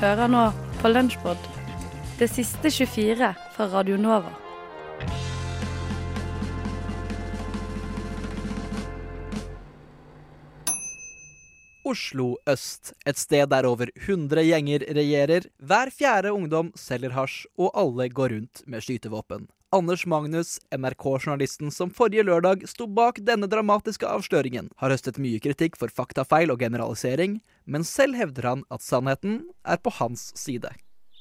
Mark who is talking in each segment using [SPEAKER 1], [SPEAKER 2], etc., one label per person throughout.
[SPEAKER 1] Hører nå på Lunsjbod, det siste 24 fra Radio Nova.
[SPEAKER 2] Oslo øst, et sted der over 100 gjenger regjerer. Hver fjerde ungdom selger hasj, og alle går rundt med skytevåpen. Anders Magnus, NRK-journalisten som forrige lørdag sto bak denne dramatiske avsløringen, har høstet mye kritikk for faktafeil og generalisering, men selv hevder han at sannheten er på hans side.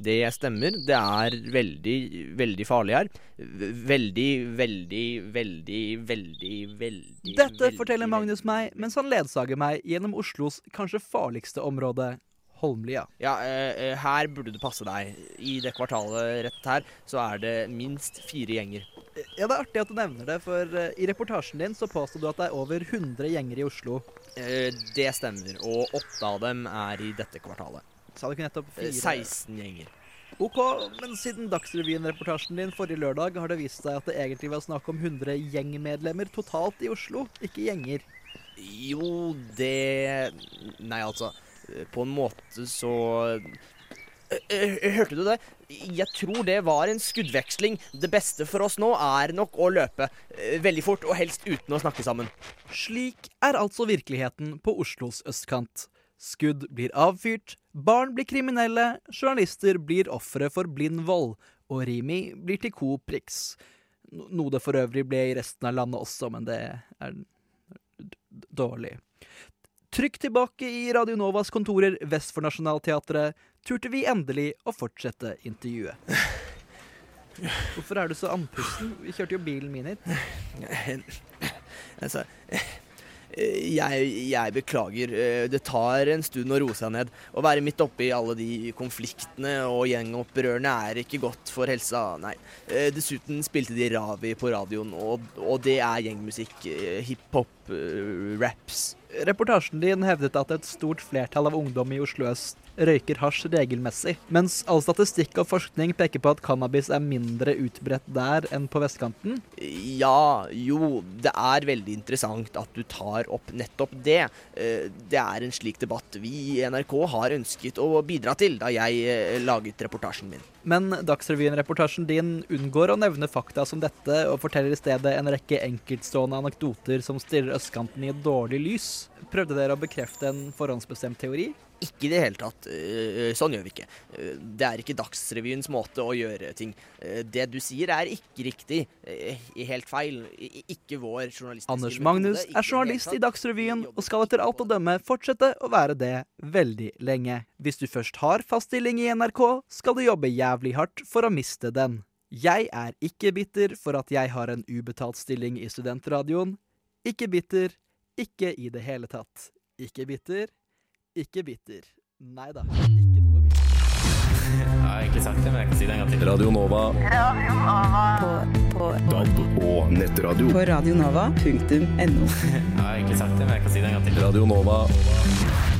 [SPEAKER 3] Det stemmer. Det er veldig, veldig farlig her. Veldig, veldig, veldig, veldig, veldig
[SPEAKER 2] Dette forteller Magnus meg mens han ledsager meg gjennom Oslos kanskje farligste område, Holmlia.
[SPEAKER 3] Ja, eh, eh, her burde du passe deg. I det kvartalet rett her, så er det minst fire gjenger.
[SPEAKER 2] Ja, Det er artig at du nevner det, for eh, i reportasjen din så påsto du at det er over 100 gjenger i Oslo.
[SPEAKER 3] Eh, det stemmer. Og åtte av dem er i dette kvartalet.
[SPEAKER 2] Sa du ikke nettopp
[SPEAKER 3] Eh,
[SPEAKER 2] fire?
[SPEAKER 3] 16 gjenger.
[SPEAKER 2] Ok, men siden Dagsrevyen-reportasjen din forrige lørdag har det vist seg at det egentlig var snakk om 100 gjengmedlemmer totalt i Oslo, ikke gjenger.
[SPEAKER 3] Jo, det Nei, altså. Eh, På en måte så Eh, eh, Hørte du det? Jeg tror det var en skuddveksling. Det beste for oss nå er nok å løpe. eh, Veldig fort, og helst uten å snakke sammen.
[SPEAKER 2] Slik er altså virkeligheten på Oslos østkant. Skudd blir avfyrt, barn blir kriminelle, journalister blir ofre for blind vold, og Rimi blir til Coop prix. Noe det for øvrig ble i resten av landet også, men det er dårlig. Trykk tilbake i Radio Novas kontorer vest for Nationaltheatret turte vi endelig å fortsette intervjuet. Hvorfor er du så andpusten? Vi kjørte jo bilen min hit.
[SPEAKER 3] Altså jeg, jeg beklager. Det tar en stund å roe seg ned. Å være midt oppe i alle de konfliktene og gjengopprørene er ikke godt for helsa, nei. Eh, Dessuten spilte de Ravi på radioen, og, og det er gjengmusikk. eh, Hiphop, raps.
[SPEAKER 2] Reportasjen din hevdet at et stort flertall av ungdom i Oslo øst røyker hasj regelmessig, mens all statistikk og forskning peker på at cannabis er mindre utbredt der enn på vestkanten.
[SPEAKER 3] Ja, jo, det er veldig interessant at du tar opp nettopp det. Eh, Det er en slik debatt vi i NRK har ønsket å bidra til da jeg eh, laget reportasjen min.
[SPEAKER 2] Men Dagsrevyen-reportasjen din unngår å nevne fakta som dette, og forteller i stedet en rekke enkeltstående anekdoter som stiller østkanten i et dårlig lys. Prøvde dere å bekrefte en forhåndsbestemt teori?
[SPEAKER 3] Ikke i det hele tatt. Eh, Sånn gjør vi ikke. Eh, Det er ikke Dagsrevyens måte å gjøre ting. Eh, Det du sier er ikke riktig. Eh, Helt feil. Ikke vår journalistiske
[SPEAKER 2] Anders Magnus er journalist i. Dagsrevyen og skal etter alt å dømme fortsette å være det veldig lenge. Hvis du først har fast stilling i NRK, skal du jobbe jævlig hardt for å miste den. Jeg er ikke bitter for at jeg har en ubetalt stilling i studentradioen. Ikke bitter. Ikke i det hele tatt. Ikke bitter. Ikke bitter. Nei da, ikke noe bitter.
[SPEAKER 4] Jeg har egentlig sagt det, men jeg kan si det en gang til.
[SPEAKER 5] Radio Nova.
[SPEAKER 6] På, på,
[SPEAKER 5] DAB og nettradio.
[SPEAKER 6] på radionova.no.
[SPEAKER 4] Jeg har egentlig sagt det, men jeg kan si det en gang til.
[SPEAKER 5] Radio Nova.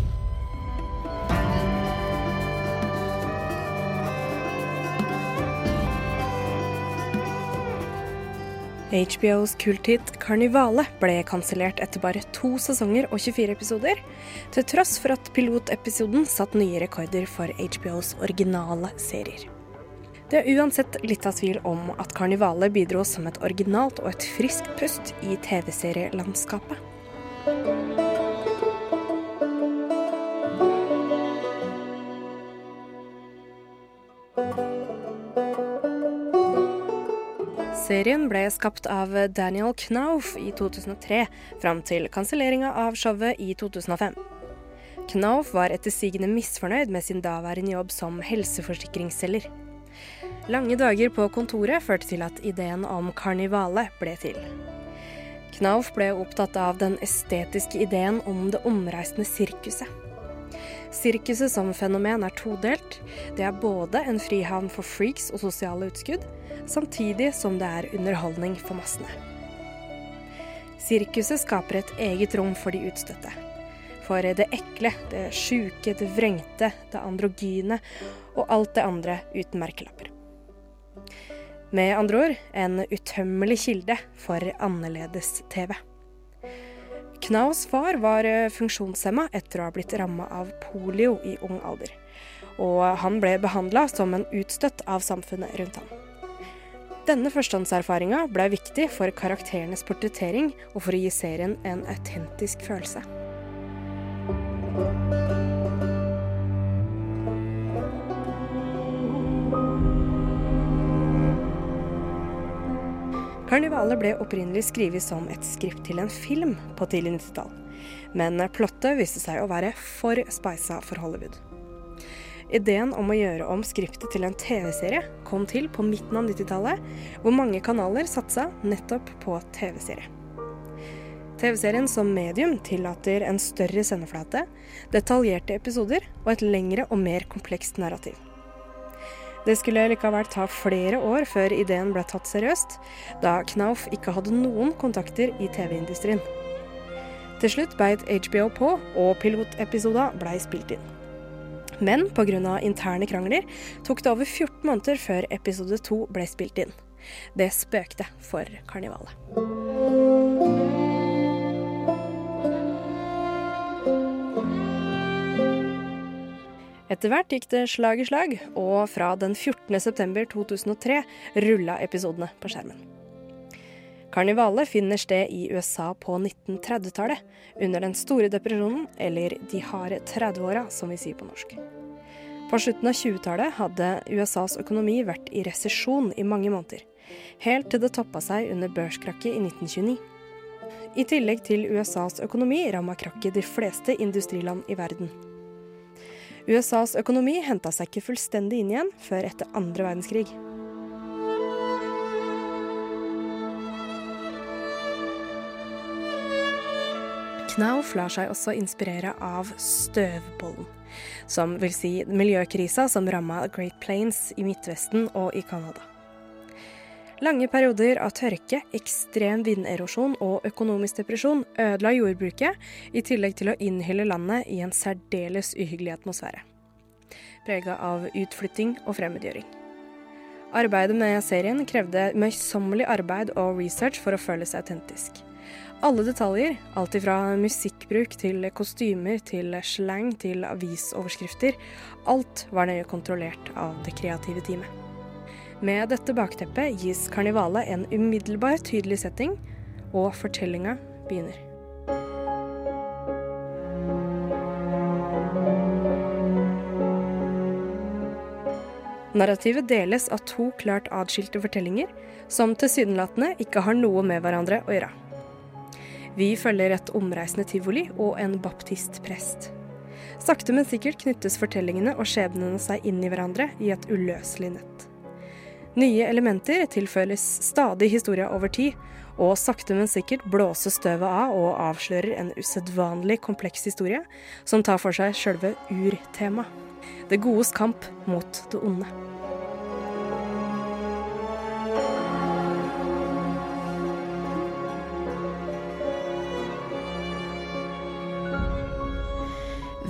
[SPEAKER 7] HBOs kulthit 'Karnivale' ble kansellert etter bare to sesonger og 24 episoder, til tross for at pilotepisoden satt nye rekorder for HBOs originale serier. Det er uansett litt av tvil om at 'Karnivale' bidro som et originalt og et friskt pust i TV-serielandskapet. Serien ble skapt av Daniel Knauf i 2003, fram til kanselleringa av showet i 2005. Knauf var etter sigende misfornøyd med sin daværende jobb som helseforsikringsselger. Lange dager på kontoret førte til at ideen om karnivale ble til. Knauf ble opptatt av den estetiske ideen om det omreisende sirkuset. Sirkuset som fenomen er todelt. Det er både en frihavn for freaks og sosiale utskudd, samtidig som det er underholdning for massene. Sirkuset skaper et eget rom for de utstøtte. For det ekle, det sjuke, det vrengte, det androgyne og alt det andre uten merkelapper. Med andre ord en utømmelig kilde for annerledes-TV. Knaus far var funksjonshemma etter å ha blitt ramma av polio i ung alder. og han ble behandla som en utstøtt av samfunnet rundt ham. Denne førstehåndserfaringa ble viktig for karakterenes portrettering og for å gi serien en autentisk følelse. Karnivalet ble opprinnelig skrevet som et skript til en film på tidlig 90-tall, men plottet viste seg å være for speisa for Hollywood. Ideen om å gjøre om skriptet til en TV-serie kom til på midten av 90-tallet, hvor mange kanaler satsa nettopp på TV-serie. TV-serien som medium tillater en større sendeflate, detaljerte episoder og et lengre og mer komplekst narrativ. Det skulle likevel ta flere år før ideen ble tatt seriøst, da Knauf ikke hadde noen kontakter i TV-industrien. Til slutt beit HBO på, og pilotepisoder blei spilt inn. Men pga. interne krangler tok det over 14 måneder før episode 2 ble spilt inn. Det spøkte for karnivalet. Etter hvert gikk det slag i slag, og fra den 14.9.2003 rulla episodene på skjermen. Karnivalet finner sted i USA på 1930-tallet, under den store depresjonen, eller de harde 30-åra, som vi sier på norsk. På slutten av 20-tallet hadde USAs økonomi vært i resesjon i mange måneder, helt til det toppa seg under børskrakket i 1929. I tillegg til USAs økonomi ramma krakket de fleste industriland i verden. USAs økonomi henta seg ikke fullstendig inn igjen før etter andre verdenskrig. Knauf lar seg også inspirere av støvbollen, som vil si miljøkrisa som ramma Great Plains i Midtvesten og i Canada. Lange perioder av tørke, ekstrem vinderosjon og økonomisk depresjon ødela jordbruket, i tillegg til å innhylle landet i en særdeles uhyggelig atmosfære. Prega av utflytting og fremmedgjøring. Arbeidet med serien krevde møysommelig arbeid og research for å føles autentisk. Alle detaljer, alt ifra musikkbruk til kostymer til slang til avisoverskrifter, alt var nøye kontrollert av det kreative teamet. Med dette bakteppet gis karnivalet en umiddelbar tydelig setting, og fortellinga begynner. Narrativet deles av to klart atskilte fortellinger, som tilsynelatende ikke har noe med hverandre å gjøre. Vi følger et omreisende tivoli og en baptistprest. Sakte, men sikkert knyttes fortellingene og skjebnene seg inn i hverandre i et uløselig nett. Nye elementer tilføres stadig historia over tid, og sakte, men sikkert blåser støvet av og avslører en usedvanlig kompleks historie som tar for seg sjølve urtemaet. Det godes kamp mot det onde.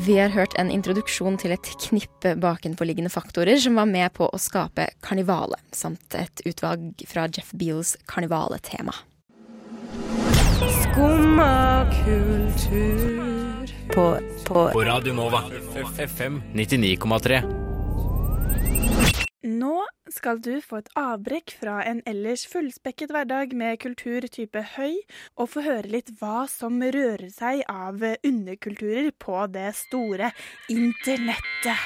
[SPEAKER 8] Vi har hørt en introduksjon til et knippe bakenforliggende faktorer som var med på å skape karnivalet, samt et utvalg fra Jeff Beals karnivaletema.
[SPEAKER 7] Skumma kultur
[SPEAKER 6] På, på
[SPEAKER 4] På Radio Nova. FM 99,3.
[SPEAKER 9] Nå skal du få et avbrekk fra en ellers fullspekket hverdag med kultur type høy, og få høre litt hva som rører seg av underkulturer på det store internettet.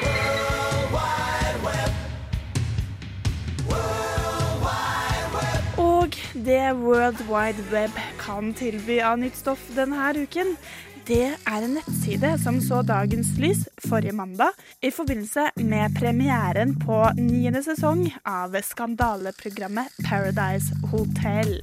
[SPEAKER 9] Og det World Wide Web kan tilby av nytt stoff denne uken, det er en nettside som så dagens lys forrige mandag i forbindelse med premieren på niende sesong av skandaleprogrammet Paradise Hotel.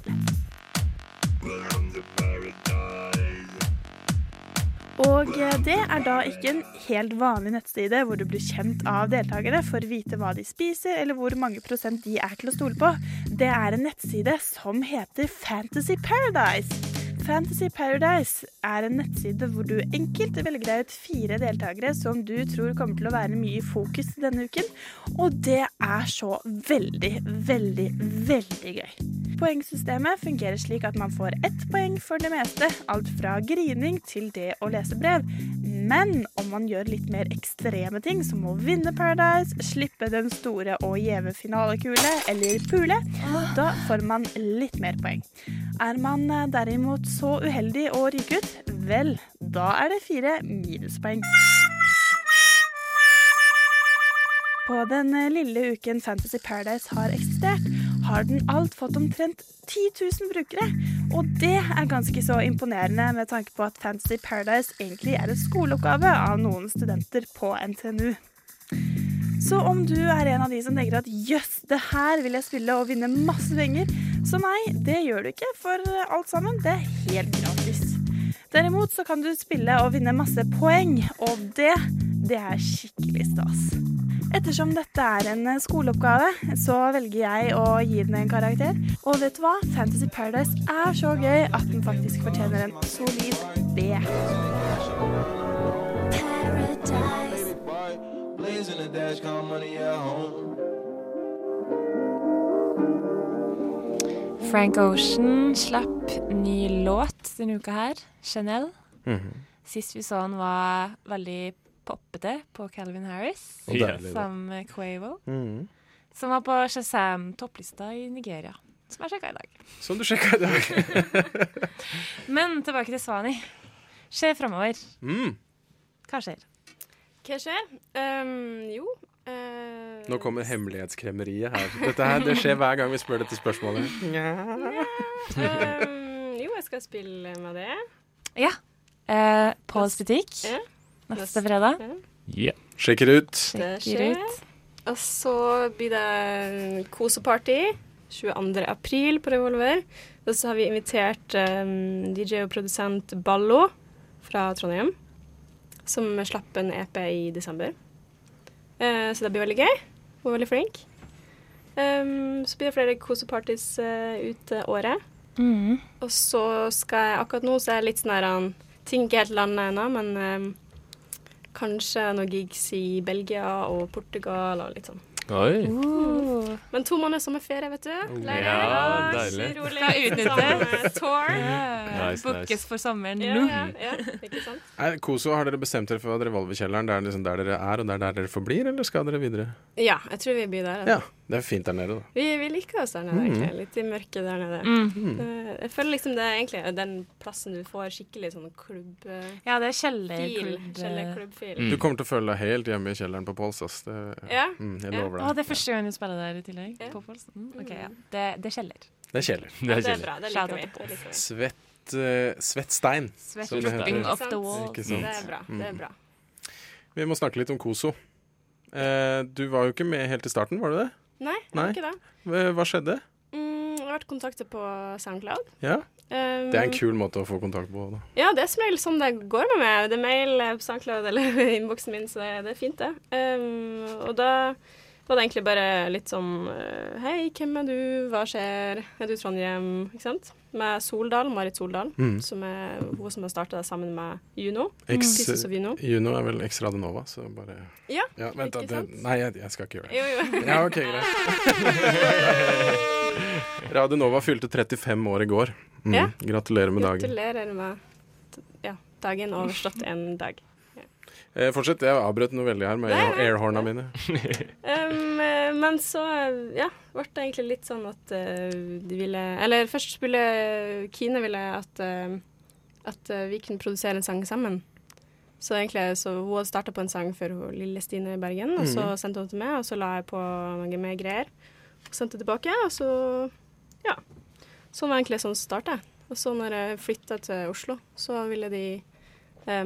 [SPEAKER 9] Og det er da ikke en helt vanlig nettside hvor du blir kjent av deltakere for å vite hva de spiser, eller hvor mange prosent de er til å stole på. Det er en nettside som heter Fantasy Paradise. Fantasy Paradise er en nettside hvor du enkelt velger deg ut fire deltakere som du tror kommer til å være mye i fokus denne uken, og det er så veldig, veldig, veldig gøy. Poengsystemet fungerer slik at man får ett poeng for det meste, alt fra grining til det å lese brev. Men om man gjør litt mer ekstreme ting, som å vinne Paradise, slippe den store og gjeve finalekule eller pule, da får man litt mer poeng. Er man eh, derimot så uheldig å ryke ut, vel, da er det fire minuspoeng. På den eh, lille uken Fantasy Paradise har eksistert, har den alt fått omtrent 10 000 brukere. Og det er ganske så imponerende med tanke på at Fantasy Paradise egentlig er en skoleoppgave av noen studenter på NTNU. Så om du er en av de som tenker at jøss, det her vil jeg spille og vinne masse penger, så nei, det gjør du ikke, for alt sammen, det er helt gratis. Derimot så kan du spille og vinne masse poeng, og det, det er skikkelig stas. Ettersom dette er en skoleoppgave, så velger jeg å gi den en karakter. Og vet du hva? Fantasy Paradise er så gøy at den faktisk fortjener en solid B.
[SPEAKER 10] Frank Ocean slapp ny låt denne uka her, Chanel.
[SPEAKER 11] Mhm.
[SPEAKER 10] Sist vi så han var veldig poppete på Calvin Harris, sammen med Quavo.
[SPEAKER 11] Mm.
[SPEAKER 10] Som var på Shazam-topplista i Nigeria, som jeg sjekka i dag.
[SPEAKER 11] Som du sjekka i dag.
[SPEAKER 10] Men tilbake til Svani. Skjer framover.
[SPEAKER 11] Mm.
[SPEAKER 10] Hva skjer?
[SPEAKER 12] Hva skjer? Um, jo uh,
[SPEAKER 11] Nå kommer hemmelighetskremmeriet her. Dette her, Det skjer hver gang vi spør dette spørsmålet.
[SPEAKER 12] um, Jo, jeg skal spille med det.
[SPEAKER 10] Ja. Uh, Pauls butikk
[SPEAKER 12] Ja.
[SPEAKER 10] Neste fredag.
[SPEAKER 11] Yeah. Sjekk det ut.
[SPEAKER 10] Sjekker
[SPEAKER 12] skjer. Og så blir det koseparty 22. april på Revolver. Og så har vi invitert um, DJ og produsent Ballo fra Trondheim, som slapp en EP i desember. Uh, så det blir veldig gøy. Hun er veldig flink. Um, så blir det flere kosepartys uh, ut eh, året.
[SPEAKER 10] Mm.
[SPEAKER 12] Og så skal jeg akkurat nå så er jeg litt sånn her han- Ting ikke helt landa ennå, men um, kanskje noen gigs i Belgia og Portugal og litt sånn.
[SPEAKER 11] Oi.
[SPEAKER 12] Men to måneder sommerferie, vet du. Lærer.
[SPEAKER 11] Ja, deilig.
[SPEAKER 12] Rolig.
[SPEAKER 10] Utnytte.
[SPEAKER 12] Tour. Yeah.
[SPEAKER 11] Nice,
[SPEAKER 10] Bookes
[SPEAKER 11] nice.
[SPEAKER 10] for sommeren
[SPEAKER 12] Ja,
[SPEAKER 10] nå.
[SPEAKER 12] ja, ja, sant?
[SPEAKER 11] Koso, har dere bestemt dere for Revolverkjelleren det er liksom der dere er, og det er der dere forblir, eller skal dere videre?
[SPEAKER 12] Ja, jeg tror vi blir der.
[SPEAKER 11] Ja,
[SPEAKER 12] Altså.
[SPEAKER 11] Det er fint der nede, da.
[SPEAKER 12] Vi, vi liker oss der nede,
[SPEAKER 11] Mhm.
[SPEAKER 12] egentlig. Litt i mørket der nede.
[SPEAKER 10] Mm.
[SPEAKER 12] Eh, Jeg føler liksom det er egentlig den plassen du får skikkelig sånn klubb... eh,
[SPEAKER 10] Ja, det er kjellerklubb.
[SPEAKER 12] Kjellerklubbfil.
[SPEAKER 11] Du kommer til å føle deg helt hjemme i kjelleren på Pols, ass. Det,
[SPEAKER 12] Ja.
[SPEAKER 11] mm, jeg
[SPEAKER 12] Ja.
[SPEAKER 11] lover
[SPEAKER 10] Å, det er første gang du spiller der i tillegg?
[SPEAKER 12] Ja.
[SPEAKER 10] På Pols? Mm, ok, ja. Det, det er kjeller.
[SPEAKER 11] Det er kjeller.
[SPEAKER 12] Det er bra. Det
[SPEAKER 10] er
[SPEAKER 12] vi.
[SPEAKER 10] til
[SPEAKER 12] Det liker vi.
[SPEAKER 11] Svett, uh, svett stein,
[SPEAKER 10] Svett
[SPEAKER 11] som det heter.
[SPEAKER 10] off the wall.
[SPEAKER 11] Ikke sant?
[SPEAKER 12] Det er bra. Det er
[SPEAKER 11] Mm.
[SPEAKER 12] bra.
[SPEAKER 11] Vi må snakke litt om Koso. Uh, du var jo ikke med helt i starten, var du det?
[SPEAKER 12] Nei, jeg
[SPEAKER 11] Nei.
[SPEAKER 12] ikke det.
[SPEAKER 11] Hva hva skjedde?
[SPEAKER 12] Mm, jeg har vært kontaktet på SoundCloud.
[SPEAKER 11] Ja?
[SPEAKER 12] Um,
[SPEAKER 11] Det er en kul måte å få kontakt på. Da.
[SPEAKER 12] Ja, det er som regel sånn det går med meg. Det er mail eh, på SoundCloud eller i innboksen min, så det, det er fint, det. Um, og da var det egentlig bare litt sånn eh, Hei, hvem er du? Hva skjer? Er du Trondheim? Ikke sant? Med Soldal, Marit Soldal,
[SPEAKER 11] Mm.
[SPEAKER 12] som er hun som har starta det sammen med Juno.
[SPEAKER 11] Ex,
[SPEAKER 12] Juno.
[SPEAKER 11] Juno er vel eks Radenova, så bare
[SPEAKER 12] Ja,
[SPEAKER 11] vent, da,
[SPEAKER 12] ikke sant?
[SPEAKER 11] Nei, jeg, jeg skal ikke gjøre det.
[SPEAKER 12] Jo, jo.
[SPEAKER 11] Ja, OK, greit. Radenova fylte 35 år i går. Mm.
[SPEAKER 12] Ja.
[SPEAKER 11] Gratulerer med dagen.
[SPEAKER 12] Gratulerer med ja, dagen overstått en dag.
[SPEAKER 11] Eh, fortsett. Jeg avbrøt noe veldig her med airhorna mine.
[SPEAKER 12] Um, eh, men så ja, ble det egentlig litt sånn at eh, de ville Eller først skulle Kine ville at, eh, at eh, vi kunne produsere en sang sammen. Så egentlig så hun hadde starta på en sang for hun, lille Stine i Bergen, og så
[SPEAKER 13] Mhm.
[SPEAKER 12] sendte hun til meg, og så la jeg på noe mer greier. Og sendte tilbake, og så ja. Sånn var egentlig sånn starta. Og så når jeg flytta til Oslo, så ville de eh,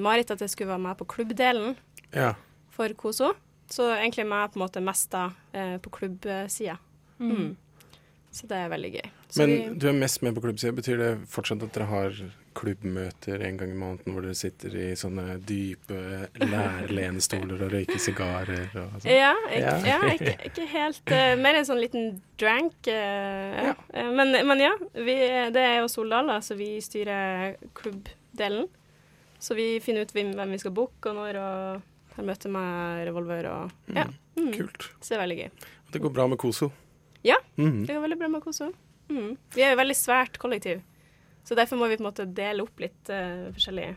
[SPEAKER 12] Marit at jeg skulle være med på klubbdelen
[SPEAKER 11] Ja.
[SPEAKER 12] for Koso. Så egentlig meg på en måte mest da eh, på klubbsida.
[SPEAKER 10] Mm.
[SPEAKER 12] Mm. Så det er veldig gøy. Så
[SPEAKER 11] Men
[SPEAKER 12] vi,
[SPEAKER 11] du er mest med på klubbsida. Betyr det fortsatt at dere har klubbmøter en gang i måneden hvor dere sitter i sånne dype lærlenestoler og røyker sigarer og sånn?
[SPEAKER 12] ja, ikke, ja. ikke, ikke helt uh, Mer en sånn liten drank. Uh, ja. Eh, Men, men ja, vi, det er jo Soldal, da, så vi styrer klubbdelen. Så vi finner ut hvem, vi skal booke og når, og har møte med Revolver og ja. Mm.
[SPEAKER 11] Kult.
[SPEAKER 12] Så det er veldig gøy.
[SPEAKER 11] Det går bra med Koso.
[SPEAKER 12] Ja,
[SPEAKER 11] mm.
[SPEAKER 12] det går veldig bra med Koso. Mm. Vi er jo veldig svært kollektiv, så derfor må vi på en måte dele opp litt uh, forskjellige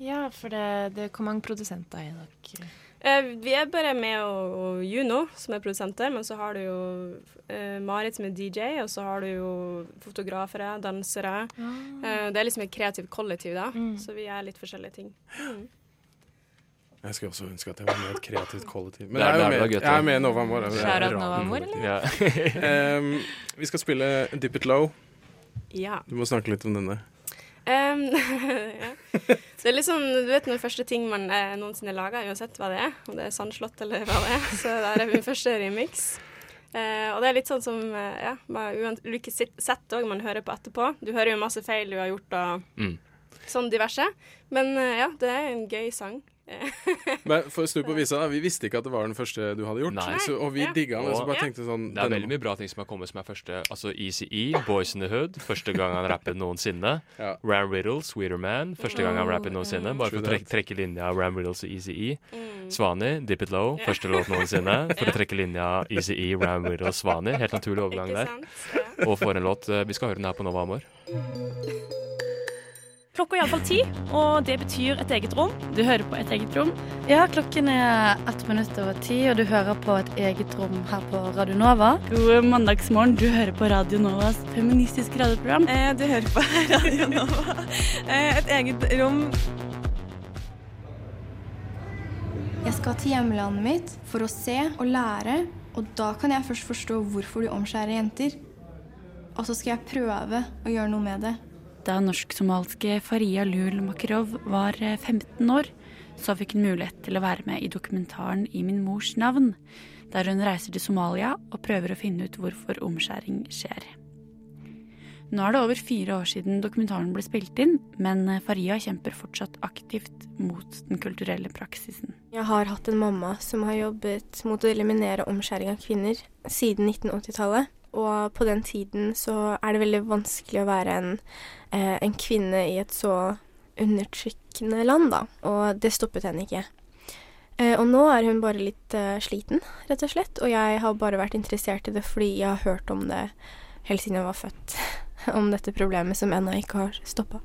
[SPEAKER 10] Ja, for det, det Hvor mange produsenter er dere?
[SPEAKER 12] Eh, vi er bare med og, og Juno, som er produsenter, men så har du jo eh, Marit som er DJ, og så har du jo fotografere, dansere. Eh, det er liksom et kreativt kollektiv, da, så vi er litt forskjellige ting. Mm.
[SPEAKER 11] Jeg skulle også ønske at jeg var med i et kreativt kollektiv. Men
[SPEAKER 13] Det er-
[SPEAKER 11] jeg er, jo med, jeg er med i Nova Amor.
[SPEAKER 10] Nova Amor,
[SPEAKER 13] eller? Ja.
[SPEAKER 11] Em, vi skal spille Dip It Low.
[SPEAKER 12] Ja.
[SPEAKER 11] Du må snakke litt om denne.
[SPEAKER 12] Um, ja. Så det er litt sånn, du vet den første ting man eh, noensinne lager, uansett hva det er, om det er sandslott eller hva det er. Så der er min første remix. Uh, og det er litt sånn som uh, ja, ulike sett òg man hører på etterpå. Du hører jo masse feil du har gjort og
[SPEAKER 13] Mm.
[SPEAKER 12] sånn diverse. Men uh, ja, det er en gøy sang.
[SPEAKER 11] Men for å snu på visa, vi visste ikke at det var den første du hadde gjort.
[SPEAKER 13] Nei.
[SPEAKER 11] Så, og vi
[SPEAKER 12] Ja.
[SPEAKER 11] digga den, og så bare ja. tenkte sånn
[SPEAKER 13] Det er
[SPEAKER 11] denne-
[SPEAKER 13] veldig mye bra ting som har kommet som er første. Altså ECE, Boys in the Hood, første gang han rappet noensinne.
[SPEAKER 11] Ja.
[SPEAKER 13] Ram Riddle, Sweeter Man, første gang han rappet noensinne. Bare for å trekke, trekke linja Ram Riddles og ECE.
[SPEAKER 12] Mm.
[SPEAKER 13] Svani, Dip It Low, første låt noensinne. For å trekke linja ECE, Ram Riddle, Svani. Helt naturlig overgang der. Og for en låt. eh, Vi skal høre den her på Nova Amor.
[SPEAKER 14] Klokka er iallfall ti, og det betyr et eget rom.
[SPEAKER 1] Du hører på Et eget rom. Ja, klokken er ett minutt over ti, og du hører på Et eget rom her på Radio Nova.
[SPEAKER 14] God mandagsmorgen, du hører på Radio Novas feministiske radioprogram.
[SPEAKER 9] Eh, du hører på Radio Nova. Eh, et eget rom.
[SPEAKER 15] Jeg skal til hjemlandet mitt for å se og lære, og da kan jeg først forstå hvorfor de omskjærer jenter. Og så skal jeg prøve å gjøre noe med det.
[SPEAKER 1] Da norsk-somalske Faria Lul Makarov var eh, 15 år, så fikk hun mulighet til å være med i dokumentaren I min mors navn, der hun reiser til Somalia og prøver å finne ut hvorfor omskjæring skjer. Nå er det over fire år siden dokumentaren ble spilt inn, men eh, Faria kjemper fortsatt aktivt mot den kulturelle praksisen.
[SPEAKER 15] Jeg har hatt en mamma som har jobbet mot å eliminere omskjæring av kvinner siden 1980-tallet. Og på den tiden så er det veldig vanskelig å være en, eh, en kvinne i et så undertrykkende land, da. Og det stoppet henne ikke. Eh, og nå er hun bare litt eh, sliten, rett og slett. Og jeg har bare vært interessert i det fordi jeg har hørt om det helt siden jeg var født. om dette problemet som ennå ikke har stoppa.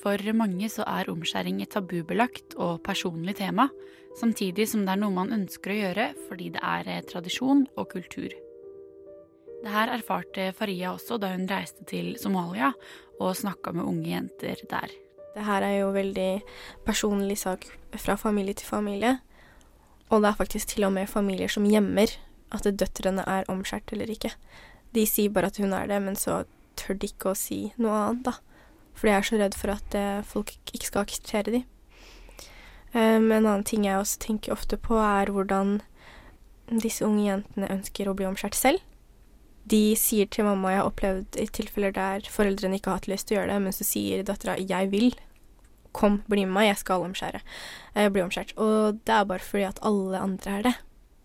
[SPEAKER 1] For mange så er omskjæring et tabubelagt og personlig tema, samtidig som det er noe man ønsker å gjøre fordi det er eh, tradisjon og kultur. Det her erfarte Faria også da hun reiste til Somalia og snakka med unge jenter der.
[SPEAKER 15] Det her er jo veldig personlig sak fra familie til familie. Og det er faktisk til og med familier som gjemmer at døtrene er omskjært eller ikke. De sier bare at hun er det, men så tør de ikke å si noe annet, da. For de er så redd for at eh, folk ikke skal akseptere dem. Um, en annen ting jeg også tenker ofte på, er hvordan disse unge jentene ønsker å bli omskjært selv. De sier til mamma Jeg har opplevd i tilfeller der foreldrene ikke har hatt lyst til å gjøre det, men så sier dattera 'jeg vil'. Kom, bli med meg, jeg skal omskjære. Eh, bli omskjært. Og det er bare fordi at alle andre er det.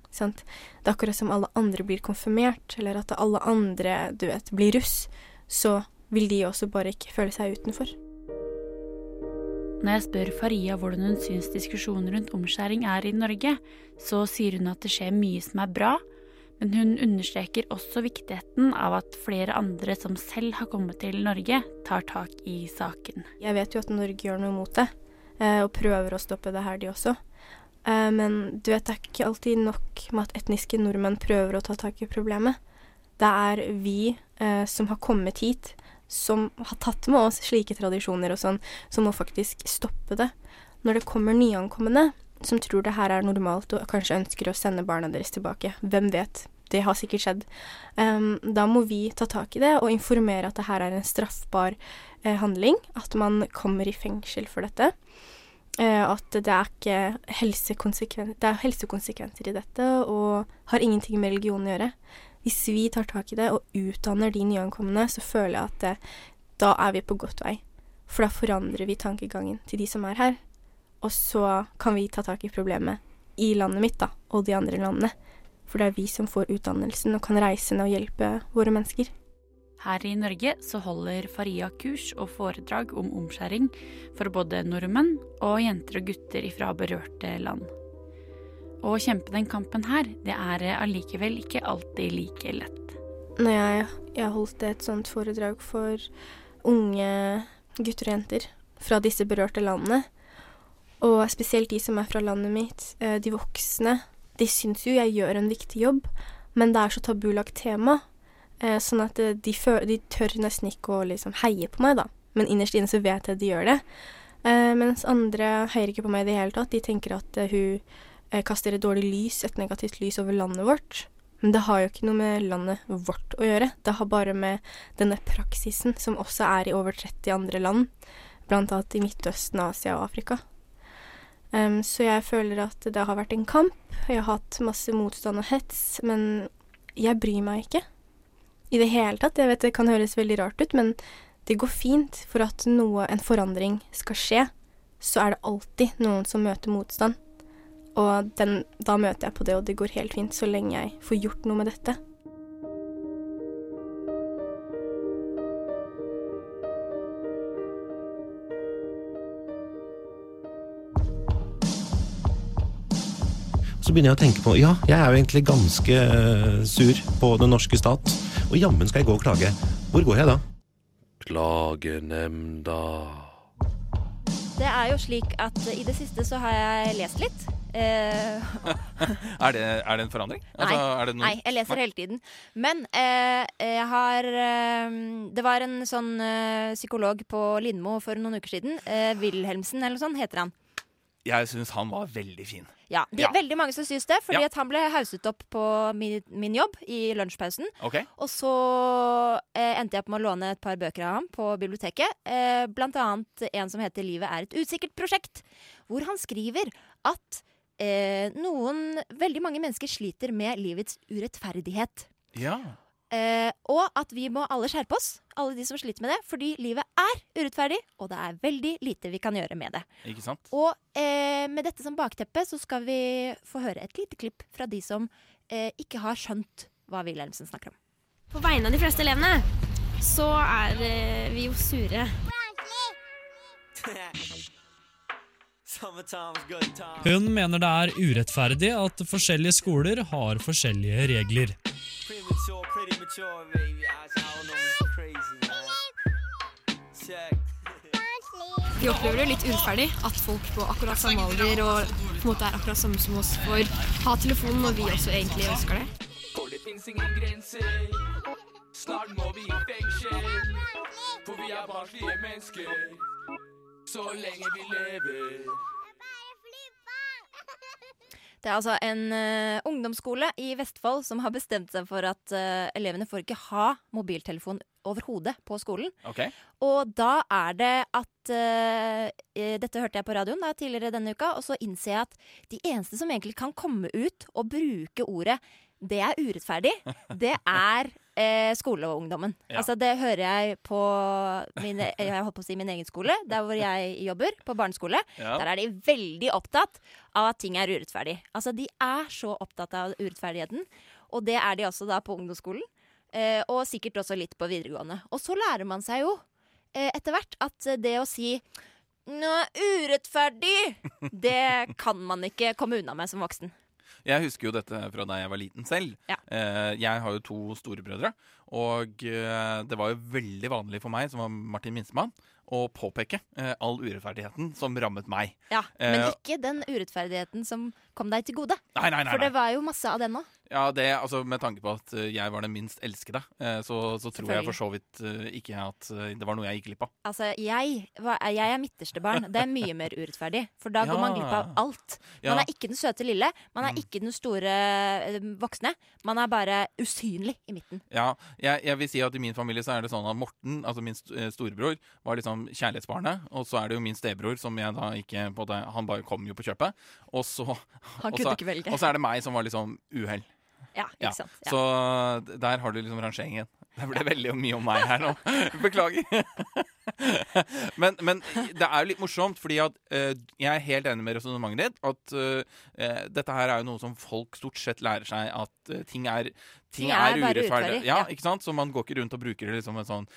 [SPEAKER 15] Sant? Det er akkurat som alle andre blir konfirmert, eller at alle andre, du vet, blir russ. Så vil de også bare ikke føle seg utenfor.
[SPEAKER 1] Når jeg spør Faria hvordan hun syns diskusjonen rundt omskjæring er i Norge, så sier hun at det skjer mye som er bra, men hun understreker også viktigheten av at flere andre som selv har kommet til Norge, tar tak i saken.
[SPEAKER 15] Jeg vet jo at Norge gjør noe mot det, eh, og prøver å stoppe det her, de også. Eh, Men du vet, det er ikke alltid nok med at etniske nordmenn prøver å ta tak i problemet. Det er vi eh, som har kommet hit, som har tatt med oss slike tradisjoner og sånn, som må faktisk stoppe det. Når det kommer nyankomne som tror det her er normalt og kanskje ønsker å sende barna deres tilbake, hvem vet, det har sikkert skjedd, Um, da må vi ta tak i det og informere at det her er en straffbar eh, handling, at man kommer i fengsel for dette. Uh, at det er ikke helsekonsekven det er helsekonsekvenser i dette, og har ingenting med religion å gjøre. Hvis vi tar tak i det og utdanner de nyankomne, så føler jeg at det, da er vi på godt vei. For da forandrer vi tankegangen til de som er her. Og så kan vi ta tak i problemet i landet mitt, da, og de andre landene. For det er vi som får utdannelsen og kan reise ned og hjelpe våre mennesker.
[SPEAKER 1] Her i Norge så holder Faria kurs og foredrag om omskjæring for både nordmenn og jenter og gutter fra berørte land. Å kjempe den kampen her, det er allikevel ikke alltid like lett.
[SPEAKER 15] Når jeg, jeg holdt et sånt foredrag for unge gutter og jenter, fra disse berørte landene. Og spesielt de som er fra landet mitt, eh, de voksne, de syns jo jeg gjør en viktig jobb, men det er så tabulagt tema. Eh, sånn at eh, de, de, tør nesten ikke å liksom heie på meg, da. Men innerst inne så vet jeg at de gjør det. Eh, mens andre heier ikke på meg i det hele tatt. De tenker at eh, hun eh, kaster et dårlig lys, et negativt lys over landet vårt. Men det har jo ikke noe med landet vårt å gjøre. Det har bare med denne praksisen, som også er i over 30 andre land, annet i Midtøsten, Asia og Afrika. Um, så jeg føler at det har vært en kamp. Jeg har hatt masse motstand og hets, men jeg bryr meg ikke. I det hele tatt. Jeg vet det kan høres veldig rart ut, men det går fint. For at noe, en forandring skal skje, så er det alltid noen som møter motstand. Og den, da møter jeg på det, og det går helt fint så lenge jeg får gjort noe med dette.
[SPEAKER 16] Så begynner jeg å tenke på ja, jeg er jo egentlig ganske uh, sur på den norske stat. Og jammen skal jeg gå og klage. Hvor går jeg da?
[SPEAKER 17] Klagenemnda.
[SPEAKER 18] Det er jo slik at i det siste så har jeg lest litt. Eh,
[SPEAKER 19] er, det, er, det, en forandring?
[SPEAKER 18] Altså,
[SPEAKER 19] noen...
[SPEAKER 18] nei, jeg leser hele tiden. Men eh, jeg har eh, Det var en sånn eh, psykolog på Lindmo for noen uker siden. Eh, Wilhelmsen eller noe sånt heter han.
[SPEAKER 19] Jeg syns han var veldig fin.
[SPEAKER 18] Ja, det er ja. veldig mange som syns det, fordi
[SPEAKER 19] ja.
[SPEAKER 18] at han ble hauset opp på min, min jobb i lunsjpausen.
[SPEAKER 19] Okay.
[SPEAKER 18] Og så eh, endte jeg opp med å låne et par bøker av ham på biblioteket. Eh, blant annet en som heter 'Livet er et usikkert prosjekt', hvor han skriver at eh, noen Veldig mange mennesker sliter med livets urettferdighet.
[SPEAKER 19] Ja.
[SPEAKER 18] Eh, og at vi må alle skjerpe oss, alle de som sliter med det, fordi livet er urettferdig, og det er veldig lite vi kan gjøre med det.
[SPEAKER 19] Ikke sant?
[SPEAKER 18] Og eh, med dette som bakteppe så skal vi få høre et lite klipp fra de som eh, ikke har skjønt hva Wilhelmsen snakker om.
[SPEAKER 20] På vegne av de fleste elevene så er eh, vi jo sure.
[SPEAKER 21] Hun mener det er urettferdig at forskjellige skoler har forskjellige regler.
[SPEAKER 20] Vi opplever det litt urettferdig at folk på akkurat samme alder og på en måte er akkurat samme som oss, får ha telefonen når vi også egentlig ønsker det. For det fins ingen grenser. Snart må vi i fengsel. For vi er barnslige mennesker.
[SPEAKER 18] Så lenge vi lever. Det er altså en uh, ungdomsskole i Vestfold som har bestemt seg for at uh, elevene får ikke ha mobiltelefon overhodet på skolen.
[SPEAKER 19] Okay.
[SPEAKER 18] Og da er det at uh, Dette hørte jeg på radioen da, tidligere denne uka, og så innser jeg at de eneste som egentlig kan komme ut og bruke ordet det er urettferdig, det er eh, skoleungdommen. Ja. Altså, det hører jeg på min, jeg holdt på å si min egen skole, der hvor jeg jobber, på barneskole. Ja. Der er de veldig opptatt av at ting er urettferdig. Altså, de er så opptatt av urettferdigheten. Og det er de også da på ungdomsskolen. Eh, og sikkert også litt på videregående. Og så lærer man seg jo eh, etter hvert at det å si nå, urettferdig! Det kan man ikke komme unna med som voksen.
[SPEAKER 19] Jeg husker jo dette fra da jeg var liten selv.
[SPEAKER 18] Ja.
[SPEAKER 19] Eh, jeg har jo to storebrødre. Og eh, det var jo veldig vanlig for meg, som var Martin minstemann, å påpeke eh, all urettferdigheten som rammet meg.
[SPEAKER 18] Ja, Men ikke den urettferdigheten som kom deg til gode.
[SPEAKER 19] Nei, nei, nei,
[SPEAKER 18] For det var jo masse av den òg.
[SPEAKER 19] Ja, det, altså Med tanke på at jeg var den minst elskede, så, så tror jeg for så vidt ikke at det var noe jeg gikk glipp av.
[SPEAKER 18] Altså, jeg, jeg er midterste barn. Det er mye mer urettferdig. For da ja. går man glipp av alt. Man ja. er ikke den søte lille. Man er mm. ikke den store voksne. Man er bare usynlig i midten.
[SPEAKER 19] Ja, jeg, jeg, vil si at i min familie så er det sånn at Morten, altså min storebror, var liksom kjærlighetsbarnet. Og så er det jo min stebror som jeg da ikke det, Han bare kom jo på kjøpet. Og så,
[SPEAKER 18] han kunne
[SPEAKER 19] og så. Og så er det meg som var liksom uhell.
[SPEAKER 18] Ja, ikke sant. Ja.
[SPEAKER 19] Så der har du liksom rangeringen. Det ble veldig mye om meg her nå. Beklager. men, men, det er jo litt morsomt, fordi at uh, jeg er helt enig med resonnementet ditt. At uh, dette her er jo noe som folk stort sett lærer seg, at uh, ting er ting er, er urettferdig. Ja, ikke sant? Så man går ikke rundt og bruker det liksom en sånn,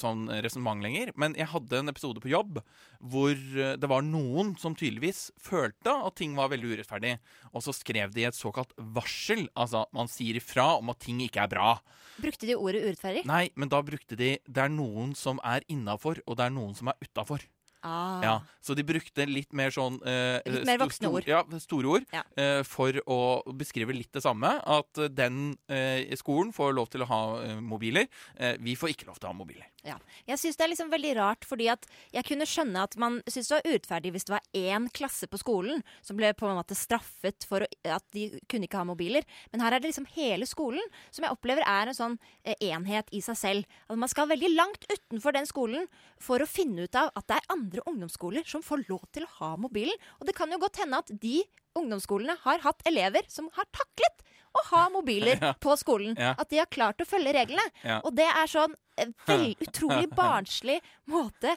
[SPEAKER 19] sånn resonnement lenger. Men jeg hadde en episode på jobb hvor det var noen som tydeligvis følte at ting var veldig urettferdig. Og så skrev de et såkalt varsel. Altså man sier ifra om at ting ikke er bra.
[SPEAKER 18] Brukte de ordet urettferdig?
[SPEAKER 19] Nei, men da brukte de Det er noen som er innafor, og det er noen som er utafor.
[SPEAKER 18] Ah.
[SPEAKER 19] Ja, så de brukte litt mer sånn eh,
[SPEAKER 18] Litt mer voksne ord.
[SPEAKER 19] Ja, store ord.
[SPEAKER 18] Ja.
[SPEAKER 19] eh, for å beskrive litt det samme. At den eh, skolen får lov til å ha eh, mobiler. Eh, vi får ikke lov til å ha mobiler.
[SPEAKER 18] Ja. Jeg syns det er liksom veldig rart, fordi at jeg kunne skjønne at man syntes det var urettferdig hvis det var én klasse på skolen som ble på en måte straffet for at de kunne ikke ha mobiler. Men her er det liksom hele skolen som jeg opplever er en sånn eh, enhet i seg selv. At man skal veldig langt utenfor den skolen for å finne ut av at det er andre ungdomsskoler som får lov til å ha mobilen. Og det kan jo godt hende at de ungdomsskolene har hatt elever som har taklet å ha mobiler
[SPEAKER 17] Ja.
[SPEAKER 18] på skolen.
[SPEAKER 17] Ja.
[SPEAKER 18] At de har klart å følge reglene.
[SPEAKER 17] Ja.
[SPEAKER 18] Og det er sånn eh, vel, utrolig barnslig måte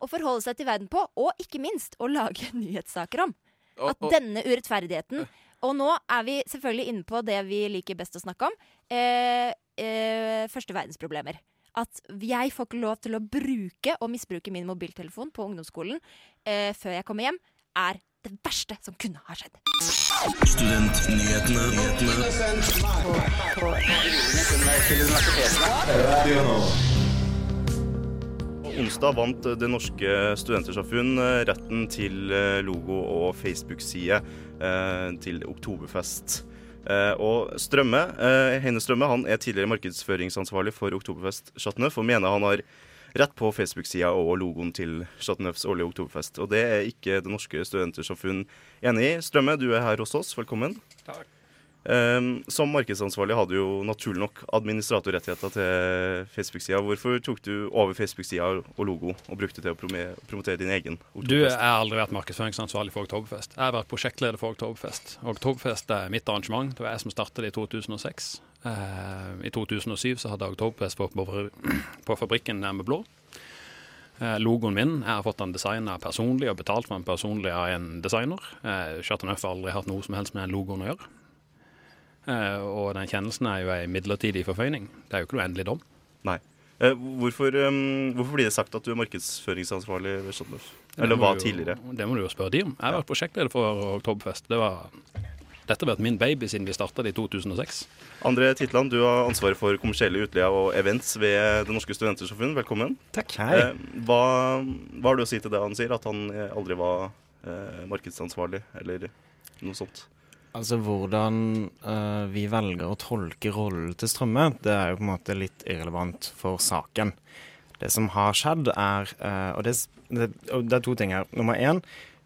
[SPEAKER 18] å forholde seg til verden på, og ikke minst å lage nyhetssaker om. At denne urettferdigheten Og nå er vi selvfølgelig inne på det vi liker best å snakke om. Eh, eh, første verdensproblemer. At jeg får ikke lov til å bruke og misbruke min mobiltelefon på ungdomsskolen eh, før jeg kommer hjem, er det verste som kunne ha skjedd.
[SPEAKER 22] Onsdag vant Det Norske Studentersamfunn retten til logo og Facebook-side eh, til Oktoberfest. Eh, og Strømme, eh, Heine Strømme han er tidligere markedsføringsansvarlig for Oktoberfest Chateauneuf og mener han har rett på Facebook-sida og logoen til Chateauneufs årlige oktoberfest. Og det er ikke Det Norske Studentersamfunn enig i. Strømme, du er her hos oss. Velkommen.
[SPEAKER 23] Takk.
[SPEAKER 22] Eh, som markedsansvarlig hadde du jo naturlig nok administratorrettigheter til Facebook-sida. Hvorfor tok du over Facebook-sida og logo og brukte det til å promotere din egen
[SPEAKER 23] Du,
[SPEAKER 22] oktoberfest?
[SPEAKER 23] jeg har aldri vært markedsføringsansvarlig for Oktoberfest. Jeg har vært prosjektleder for Oktoberfest. Oktoberfest er mitt arrangement. Det var jeg som startet det i 2006. Uh, I 2007 så hadde jeg Oktoberfest på, på, på fabrikken med blå. Eh, logoen min jeg har fått den designa personlig og betalt for den personlig av en designer. Eh, Chateauneuf har aldri hatt noe som helst med den logoen å gjøre. Eh, og den kjennelsen er jo en midlertidig forføyning. Det er jo ikke noe endelig dom.
[SPEAKER 22] Nei. Eh, hvorfor, um, hvorfor blir det sagt at du er markedsføringsansvarlig ved Chateauneuf? Eller
[SPEAKER 23] jo-
[SPEAKER 22] tidligere?
[SPEAKER 23] Det må du jo spørre de om. Jeg har vært prosjektleder for Oktoberfest. Det var, dette har vært min baby siden vi starta det i 2006.
[SPEAKER 22] André Titland, du har ansvaret for kommersielle utleier og events ved Det Norske Studentersamfunn. Velkommen.
[SPEAKER 24] Takk, hei.
[SPEAKER 22] Eh, hva, hva har du å si til det han sier, at han aldri var eh, markedsansvarlig, eller noe sånt?
[SPEAKER 24] Altså hvordan uh, vi velger å tolke rollen til Strømme, det er jo på en måte litt irrelevant for saken. Det som har skjedd, er uh, og, det, det, og det er to ting her. Nummer én,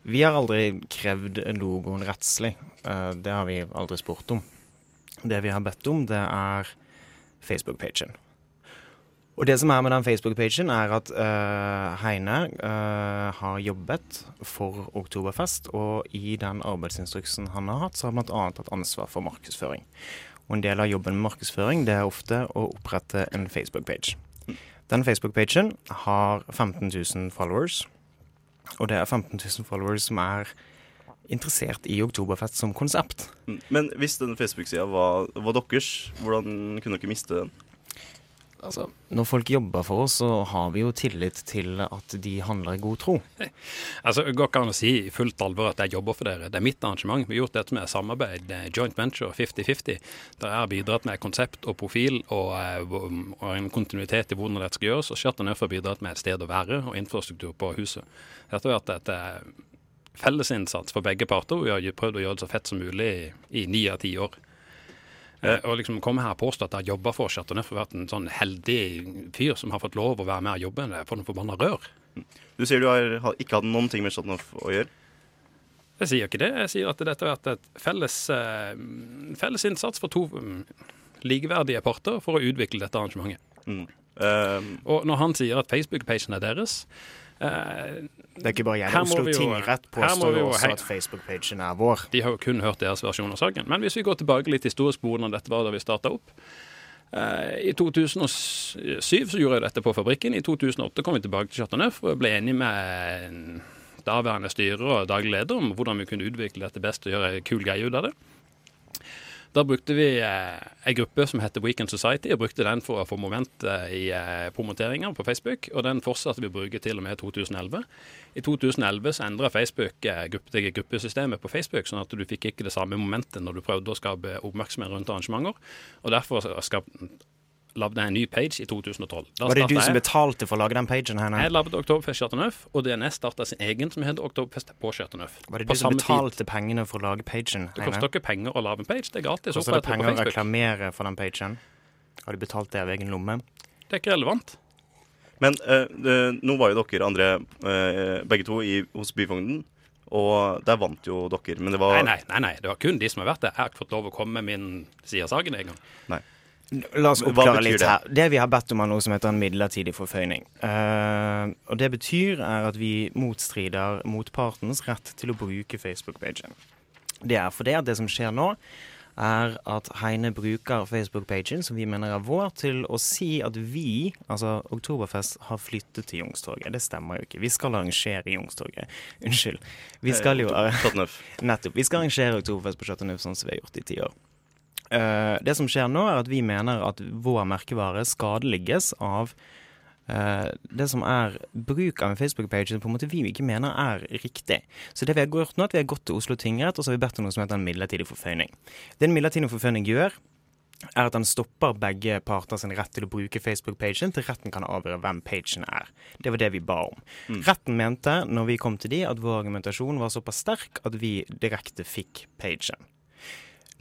[SPEAKER 24] vi har aldri krevd logoen rettslig. Uh, det har vi aldri spurt om. Det vi har bedt om, det er Facebook-pagen. Og det som er med den Facebook-pagen, er at uh, Heine uh, har jobbet for Oktoberfest, og i den arbeidsinstruksen han har hatt, så har han bl.a. tatt ansvar for markedsføring. Og en del av jobben med markedsføring det er ofte å opprette en Facebook-page. Den Facebook-pagen har 15 000 followers, og det er 15 000 followers som er interessert i Oktoberfest som konsept.
[SPEAKER 22] Men hvis den Facebook-sida var, var deres, hvordan kunne dere miste den?
[SPEAKER 24] Altså, når folk jobber for oss, så har vi jo tillit til at de handler i god tro.
[SPEAKER 23] Altså, Det går ikke an å si i fullt alvor at jeg jobber for dere. Det er mitt arrangement. Vi har gjort dette med samarbeid, eh, joint venture 50-50. Der jeg har bidratt med konsept og profil og, eh, og en kontinuitet i hvordan dette skal gjøres. Og Chateauneuf har bidratt med et sted å være og infrastruktur på huset. Dette har vært et fellesinnsats for begge parter. Vi har prøvd å gjøre det så fett som mulig i ni av ti år. Eh, og liksom komme her og påstå at jeg har jobba for Chateauneuf og vært en sånn heldig fyr som har fått lov å være med og jobbe, det er for noe forbanna rør.
[SPEAKER 22] Du sier du har, ikke hatt noen ting med Chateauneuf å gjøre?
[SPEAKER 23] Jeg sier ikke det. Jeg sier at dette har vært et felles, eh, felles innsats for to mm, likeverdige parter for å utvikle dette arrangementet.
[SPEAKER 22] Mm.
[SPEAKER 23] og når han sier at Facebook-pagen er deres
[SPEAKER 24] Det er ikke bare jeg.
[SPEAKER 23] her
[SPEAKER 24] Oslo tingrett påstår jo også at Facebook-pagen er vår.
[SPEAKER 23] De har jo kun hørt deres versjon av saken. Men hvis vi går tilbake litt historisk på hvordan dette var da vi starta opp eh, I 2007 så gjorde jeg dette på fabrikken. I 2008 kom vi tilbake til Chateauneuf og ble enige med daværende styrer og daglig leder om hvordan vi kunne utvikle dette best og gjøre en kul greie ut av det. Da brukte vi eh, en gruppe som heter Weekend Society, og brukte den for å få moment eh, i eh, promoteringa på Facebook. Og den fortsatte vi å bruke til og med 2011. I 2011 så endra Facebook eh, gruppe, gruppesystemet på Facebook, sånn at du fikk ikke det samme momentet når du prøvde å skape oppmerksomhet rundt arrangementer. Og derfor skap, lagde jeg en ny page i 2012. Da
[SPEAKER 24] Var det du som betalte for å lage den pagen? Heine?
[SPEAKER 23] Jeg lagde Oktoberfest Chateauneuf, og DNS starta sin egen som heter Oktoberfest på Chateauneuf.
[SPEAKER 24] Var det
[SPEAKER 23] På
[SPEAKER 24] du som
[SPEAKER 23] betalte tid.
[SPEAKER 24] pengene for å lage pagen?
[SPEAKER 23] Det koster ikke penger å lage en page, det er gratis.
[SPEAKER 24] Koster det penger å reklamere for den pagen? Har du betalt det av egen lomme?
[SPEAKER 23] Det er ikke relevant.
[SPEAKER 22] Men uh, eh, nå var jo dere andre uh, begge to i, hos Byfogden. og der vant jo dere. Men det var
[SPEAKER 23] Nei, nei, nei, nei, det var kun de som har vært der. Jeg har ikke fått lov å komme med min side av saken en gang.
[SPEAKER 22] Nei.
[SPEAKER 24] La oss oppklare litt
[SPEAKER 22] det?
[SPEAKER 24] her. Det vi har bedt om, er noe som heter en midlertidig forføyning. Uh, og det betyr er at vi motstrider motpartens rett til å bruke Facebook-pagen. Det er fordi at det som skjer nå, er at Heine bruker Facebook-pagen, som vi mener er vår, til å si at vi, altså Oktoberfest, har flyttet til Youngstorget. Det stemmer jo ikke. Vi skal arrangere i Youngstorget. Unnskyld. Vi skal jo
[SPEAKER 22] Eh, Chateau Neuf.
[SPEAKER 24] Nettopp. Vi skal arrangere Oktoberfest på Chateau Neuf sånn som vi har gjort i ti år. Eh, det som skjer nå, er at vi mener at vår merkevare skadeligges av eh, det som er bruk av en Facebook-page som på en måte vi ikke mener er riktig. Så det vi har gjort nå, er at vi har gått til Oslo tingrett og så har vi bedt om noe som heter en midlertidig forføyning. Det en midlertidig forføyning gjør, er at den stopper begge parter sin rett til å bruke Facebook-pagen til retten kan avgjøre hvem pagen er. Det var det vi ba om. Retten mente, når vi kom til de, at vår argumentasjon var såpass sterk at vi direkte fikk pagen.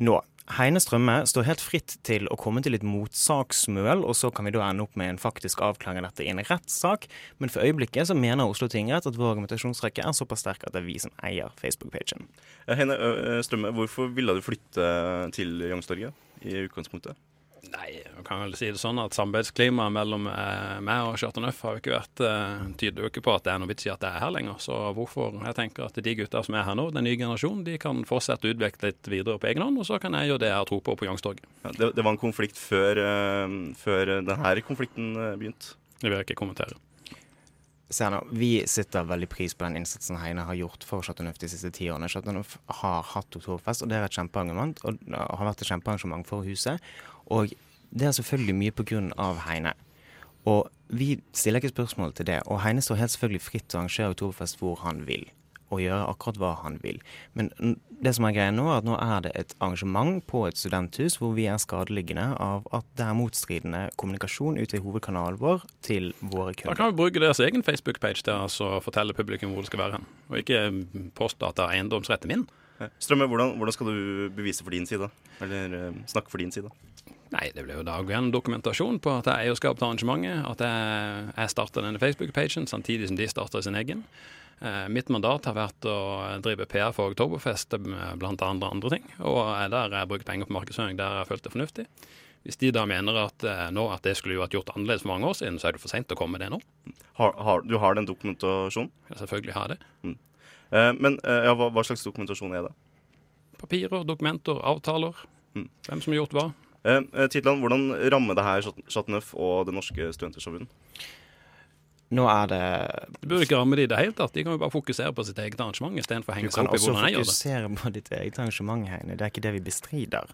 [SPEAKER 24] Nå, Heine Strømme står helt fritt til å komme til et motsaksmøl, og så kan vi da ende opp med en faktisk avklaring av dette i en rettssak. Men for øyeblikket så mener Oslo tingrett at vår argumentasjonsrekke er såpass sterk at det er vi som eier Facebook-pagen.
[SPEAKER 22] Heine Strømme, hvorfor ville du flytte til Youngstorget i utgangspunktet?
[SPEAKER 23] Nei, man kan vel si det sånn at samarbeidsklimaet mellom eh, meg og Kjartan Øff har jo ikke vært eh, tyder jo ikke på at det er noe vits i at jeg er her lenger. Så hvorfor Jeg tenker at de gutta som er her nå, den nye generasjonen, de kan fortsette å utvikle litt videre på egen hånd, og så kan jeg gjøre det jeg har tro på på Youngstorget.
[SPEAKER 22] Ja, det, det var en konflikt før, uh, før denne konflikten eh, begynte.
[SPEAKER 23] Det vil jeg ikke kommentere.
[SPEAKER 24] Se her nå, Vi setter veldig pris på den innsatsen Heine har gjort for Chateau Neuf de siste ti årene. Chateau Neuf har hatt Oktoberfest, og det er et kjempeargument, og har vært et kjempearrangement for huset. Og det er selvfølgelig mye på grunn av Heine. Og vi stiller ikke spørsmål til det. Og Heine står helt selvfølgelig fritt til å arrangere Oktoberfest hvor han vil. Og gjøre akkurat hva han vil. Men det som er greia nå, er at nå er det et arrangement på et studenthus hvor vi er skadeliggende av at det er motstridende kommunikasjon ute i hovedkanalen vår til våre kunder.
[SPEAKER 23] Da kan vi bruke deres egen Facebook-page til altså å fortelle publikum hvor det skal være hen, og ikke påstå at det er eiendomsretten min.
[SPEAKER 22] Strømme, hvordan, hvordan skal du bevise for din side? Eller eh, snakke for din side?
[SPEAKER 23] Nei, det blir jo da en dokumentasjon på at jeg er eierskap til arrangementet. At jeg, jeg starta denne Facebook-pagen samtidig som de starta sin egen. Eh, mitt mandat har vært å drive PR for Oktoberfest blant andre andre ting. Og der jeg brukt penger på markedsføring der jeg har følt det fornuftig. Hvis de da mener at, eh, nå, at det skulle jo vært gjort annerledes for mange år siden, så er det for seint å komme med det nå.
[SPEAKER 22] Har, har, du har den dokumentasjonen?
[SPEAKER 23] Ja, selvfølgelig har jeg det.
[SPEAKER 22] Mm. Eh, men eh, ja, hva, hva slags dokumentasjon er det?
[SPEAKER 23] Papirer, dokumenter, avtaler. Hvem som har gjort hva.
[SPEAKER 22] Eh, eh, Titland, hvordan rammer det her Chateauneuf og Det Norske Studentersamfunn?
[SPEAKER 24] Nå er det
[SPEAKER 23] Det burde ikke ramme de i det hele tatt. De kan jo bare fokusere på sitt eget arrangement istedenfor å
[SPEAKER 24] Du
[SPEAKER 23] henge seg
[SPEAKER 24] kan
[SPEAKER 23] opp i
[SPEAKER 24] også
[SPEAKER 23] hvordan jeg gjør det.
[SPEAKER 24] fokusere på ditt eget arrangement, Heine. Det er ikke det vi bestrider.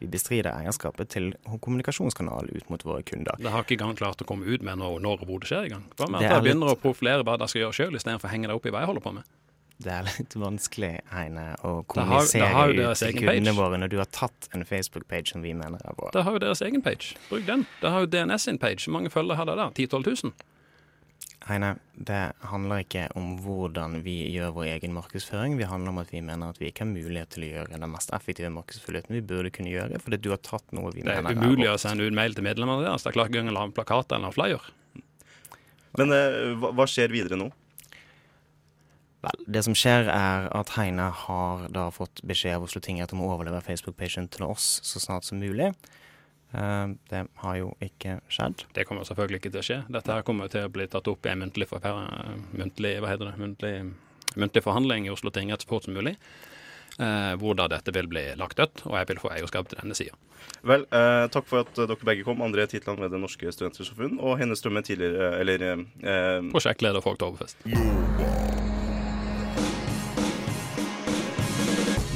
[SPEAKER 24] Vi bestrider eierskapet til kommunikasjonskanalen ut mot våre kunder.
[SPEAKER 23] Det har ikke engang klart å komme ut med når, når og hvor det skjer engang. Hva med
[SPEAKER 24] Det
[SPEAKER 23] at
[SPEAKER 24] er
[SPEAKER 23] jeg begynner
[SPEAKER 24] litt-
[SPEAKER 23] å profilere hva de skal gjøre sjøl, istedenfor å henge det opp i hva jeg holder på med?
[SPEAKER 24] Det er litt vanskelig, Heine, å
[SPEAKER 23] Det har-
[SPEAKER 24] kommunisere
[SPEAKER 23] det har
[SPEAKER 24] ut til kundene våre når du har tatt en Facebook-page som vi mener er vår.
[SPEAKER 23] Det har jo deres egen page. Bruk den. Det har jo DNS sin page. Hvor mange følgere har det der? 10 000-12 000?
[SPEAKER 24] Heine, det handler ikke om hvordan vi gjør vår egen markedsføring. Vi handler om at vi mener at vi ikke har mulighet til å gjøre den mest effektive markedsføringen vi burde kunne gjøre, fordi du har tatt noe vi
[SPEAKER 23] mener er
[SPEAKER 24] vårt.
[SPEAKER 23] Det
[SPEAKER 24] er umulig
[SPEAKER 23] å sende ut mail til medlemmene deres. Det er klart ikke engang å lage en plakat eller en flyer.
[SPEAKER 22] Men eh, hva, hva skjer videre nå?
[SPEAKER 24] Vel, det som skjer er at Heine har da fått beskjed av Oslo tingrett om å overlevere Facebook-pagen til oss så snart som mulig. Uh, det har jo ikke skjedd.
[SPEAKER 23] Det kommer selvfølgelig ikke til å skje. Dette her kommer til å bli tatt opp i en muntlig, for, muntlig, hva heter det? Muntlig, muntlig forhandling i Oslo tingrett så fort som mulig. Uh, hvor da dette vil bli lagt dødt, og jeg vil få eierskap til denne sida.
[SPEAKER 22] Vel, eh, takk for at dere begge kom. André Titland ved Det Norske Studentersamfunn og Hennes Strømme tidligere Eller eh,
[SPEAKER 23] Prosjektleder for Oktoberfest.